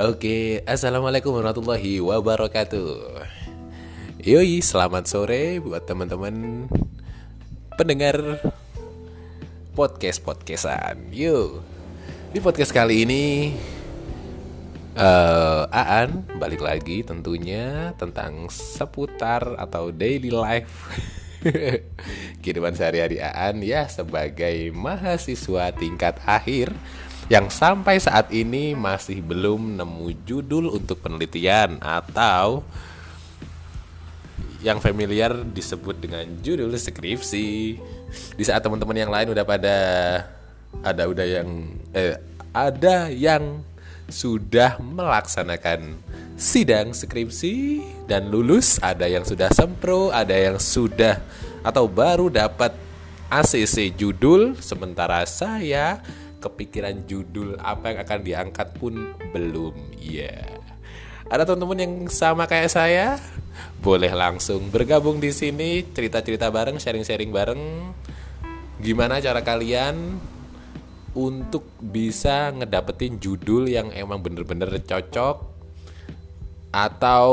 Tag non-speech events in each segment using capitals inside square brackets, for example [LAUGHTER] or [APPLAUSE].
Oke, assalamualaikum warahmatullahi wabarakatuh. Yoi, selamat sore buat teman-teman pendengar podcast podcastan. Yuk, di podcast kali ini uh, Aan balik lagi tentunya tentang seputar atau daily life [LAUGHS] kehidupan sehari-hari Aan ya sebagai mahasiswa tingkat akhir yang sampai saat ini masih belum nemu judul untuk penelitian atau yang familiar disebut dengan judul skripsi. Di saat teman-teman yang lain udah pada ada udah yang eh, ada yang sudah melaksanakan sidang skripsi dan lulus, ada yang sudah sempro, ada yang sudah atau baru dapat ACC judul sementara saya kepikiran judul apa yang akan diangkat pun belum ya. Yeah. ada teman-teman yang sama kayak saya? Boleh langsung bergabung di sini cerita-cerita bareng sharing-sharing bareng. Gimana cara kalian untuk bisa ngedapetin judul yang emang bener-bener cocok? Atau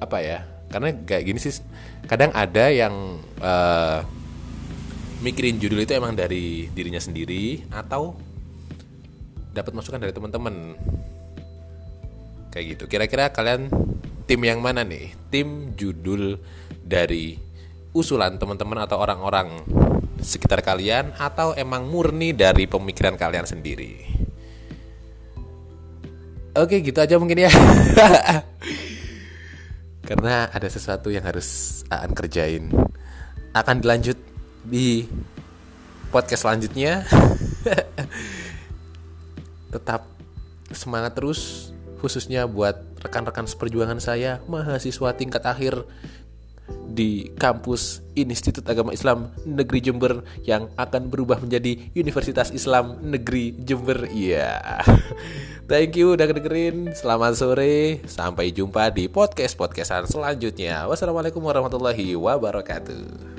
apa ya? Karena kayak gini sih kadang ada yang uh, mikirin judul itu emang dari dirinya sendiri atau dapat masukan dari teman-teman? Kayak gitu. Kira-kira kalian tim yang mana nih? Tim judul dari usulan teman-teman atau orang-orang sekitar kalian atau emang murni dari pemikiran kalian sendiri? Oke gitu aja mungkin ya. [LAUGHS] Karena ada sesuatu yang harus Aan kerjain. Akan dilanjut di podcast selanjutnya [LAUGHS] tetap semangat terus khususnya buat rekan-rekan seperjuangan saya mahasiswa tingkat akhir di kampus Institut Agama Islam Negeri Jember yang akan berubah menjadi Universitas Islam Negeri Jember. Iya. Yeah. [LAUGHS] Thank you udah dengerin. Selamat sore. Sampai jumpa di podcast-podcastan selanjutnya. Wassalamualaikum warahmatullahi wabarakatuh.